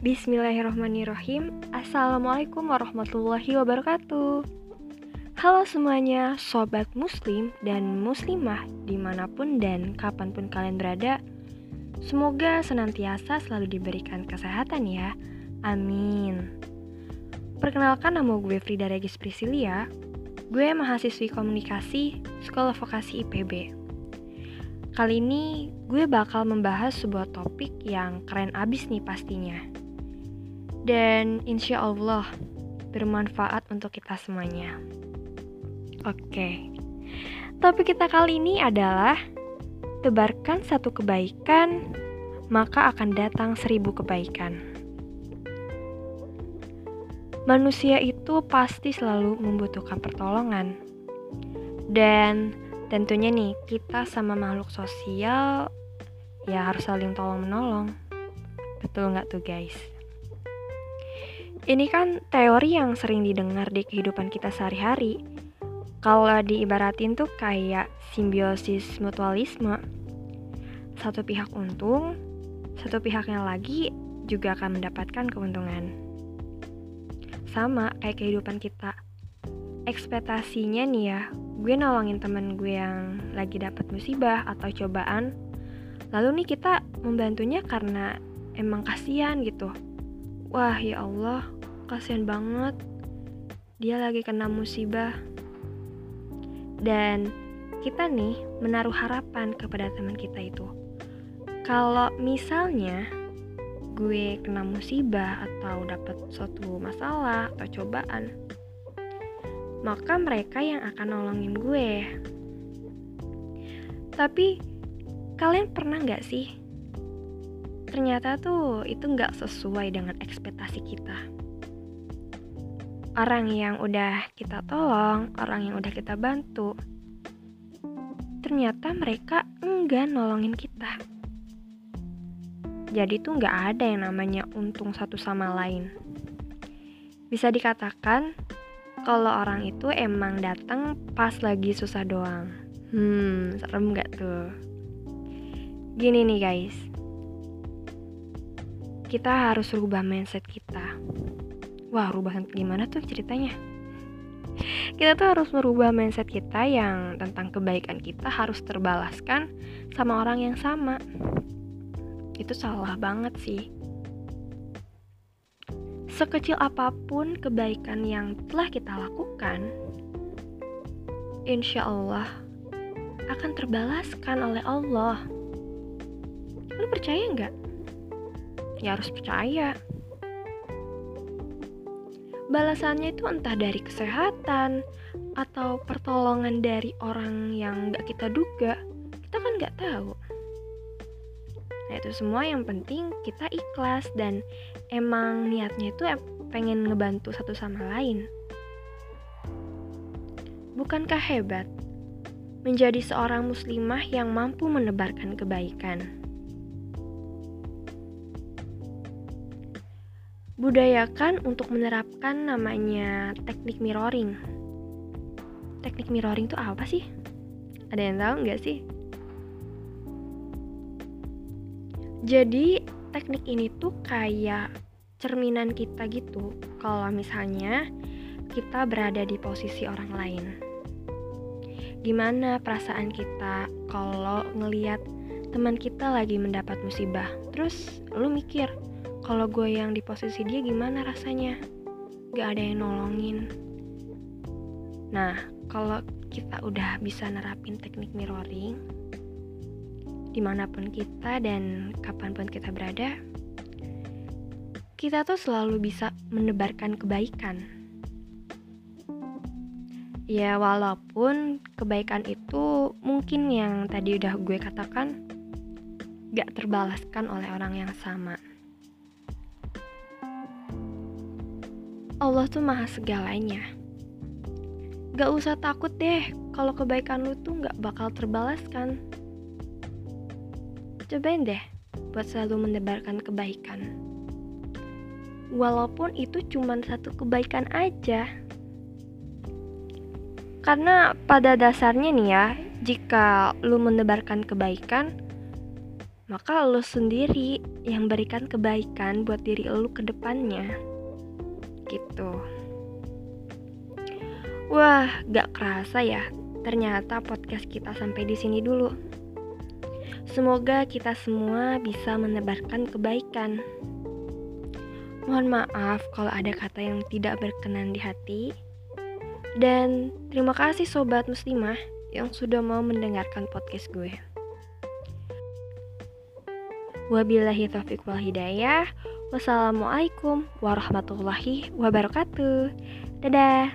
Bismillahirrahmanirrahim. Assalamualaikum warahmatullahi wabarakatuh. Halo semuanya, sobat muslim dan muslimah di mana pun dan kapan pun kalian berada. Semoga senantiasa selalu diberikan kesehatan ya. Amin. Perkenalkan nama gue Frida Regis Priscilia. Gue mahasiswi komunikasi Sekolah Vokasi IPB Kali ini gue bakal membahas sebuah topik yang keren abis nih pastinya dan insya Allah bermanfaat untuk kita semuanya. Oke, topik kita kali ini adalah tebarkan satu kebaikan, maka akan datang seribu kebaikan. Manusia itu pasti selalu membutuhkan pertolongan, dan tentunya nih kita sama makhluk sosial ya harus saling tolong menolong. Betul nggak tuh guys? Ini kan teori yang sering didengar di kehidupan kita sehari-hari. Kalau diibaratin tuh kayak simbiosis mutualisme. Satu pihak untung, satu pihaknya lagi juga akan mendapatkan keuntungan. Sama kayak kehidupan kita. Ekspektasinya nih ya, gue nolongin temen gue yang lagi dapat musibah atau cobaan. Lalu nih kita membantunya karena emang kasihan gitu Wah ya Allah, kasihan banget. Dia lagi kena musibah. Dan kita nih menaruh harapan kepada teman kita itu. Kalau misalnya gue kena musibah atau dapat suatu masalah atau cobaan, maka mereka yang akan nolongin gue. Tapi kalian pernah nggak sih ternyata tuh itu nggak sesuai dengan ekspektasi kita. Orang yang udah kita tolong, orang yang udah kita bantu, ternyata mereka enggak nolongin kita. Jadi tuh nggak ada yang namanya untung satu sama lain. Bisa dikatakan kalau orang itu emang datang pas lagi susah doang. Hmm, serem nggak tuh? Gini nih guys, kita harus rubah mindset kita. Wah, rubah gimana tuh ceritanya? Kita tuh harus merubah mindset kita yang tentang kebaikan kita harus terbalaskan sama orang yang sama. Itu salah banget sih. Sekecil apa pun kebaikan yang telah kita lakukan, insya Allah akan terbalaskan oleh Allah. Lu percaya nggak? Ya harus percaya. Balasannya itu entah dari kesehatan atau pertolongan dari orang yang gak kita duga, kita kan gak tahu. Nah itu semua yang penting kita ikhlas dan emang niatnya itu pengen ngebantu satu sama lain. Bukankah hebat menjadi seorang muslimah yang mampu menebarkan kebaikan? Budayakan untuk menerapkan namanya teknik mirroring. Teknik mirroring itu apa sih? Ada yang tahu nggak sih? Jadi teknik ini tuh kayak cerminan kita gitu. Kalau misalnya kita berada di posisi orang lain. Gimana perasaan kita kalau ngeliat teman kita lagi mendapat musibah? Terus lu mikir, kalau gue yang di posisi dia gimana rasanya? Gak ada yang nolongin. Nah kalau kita udah bisa nerapin teknik mirroring di mana pun kita dan kapan pun kita berada kita tuh selalu bisa menebarkan kebaikan. Ya walaupun kebaikan itu mungkin yang tadi udah gue katakan gak terbalaskan oleh orang yang sama Allah tuh maha segalanya. Gak usah takut deh kalau kebaikan lu tuh gak bakal terbalaskan. Cobain deh buat selalu mendebarkan kebaikan. Walaupun itu cuma satu kebaikan aja. Karena pada dasarnya nih ya, jika lu mendebarkan kebaikan, maka lo sendiri yang berikan kebaikan buat diri lo ke depannya. Gitu. Wah, gak kerasa ya. Ternyata podcast kita sampai di sini dulu. Semoga kita semua bisa menebarkan kebaikan. Mohon maaf kalau ada kata yang tidak berkenan di hati. Dan terima kasih sobat muslimah yang sudah mau mendengarkan podcast gue. Wabillahi taufiq wal hidayah. Wassalamualaikum warahmatullahi wabarakatuh. Dadah.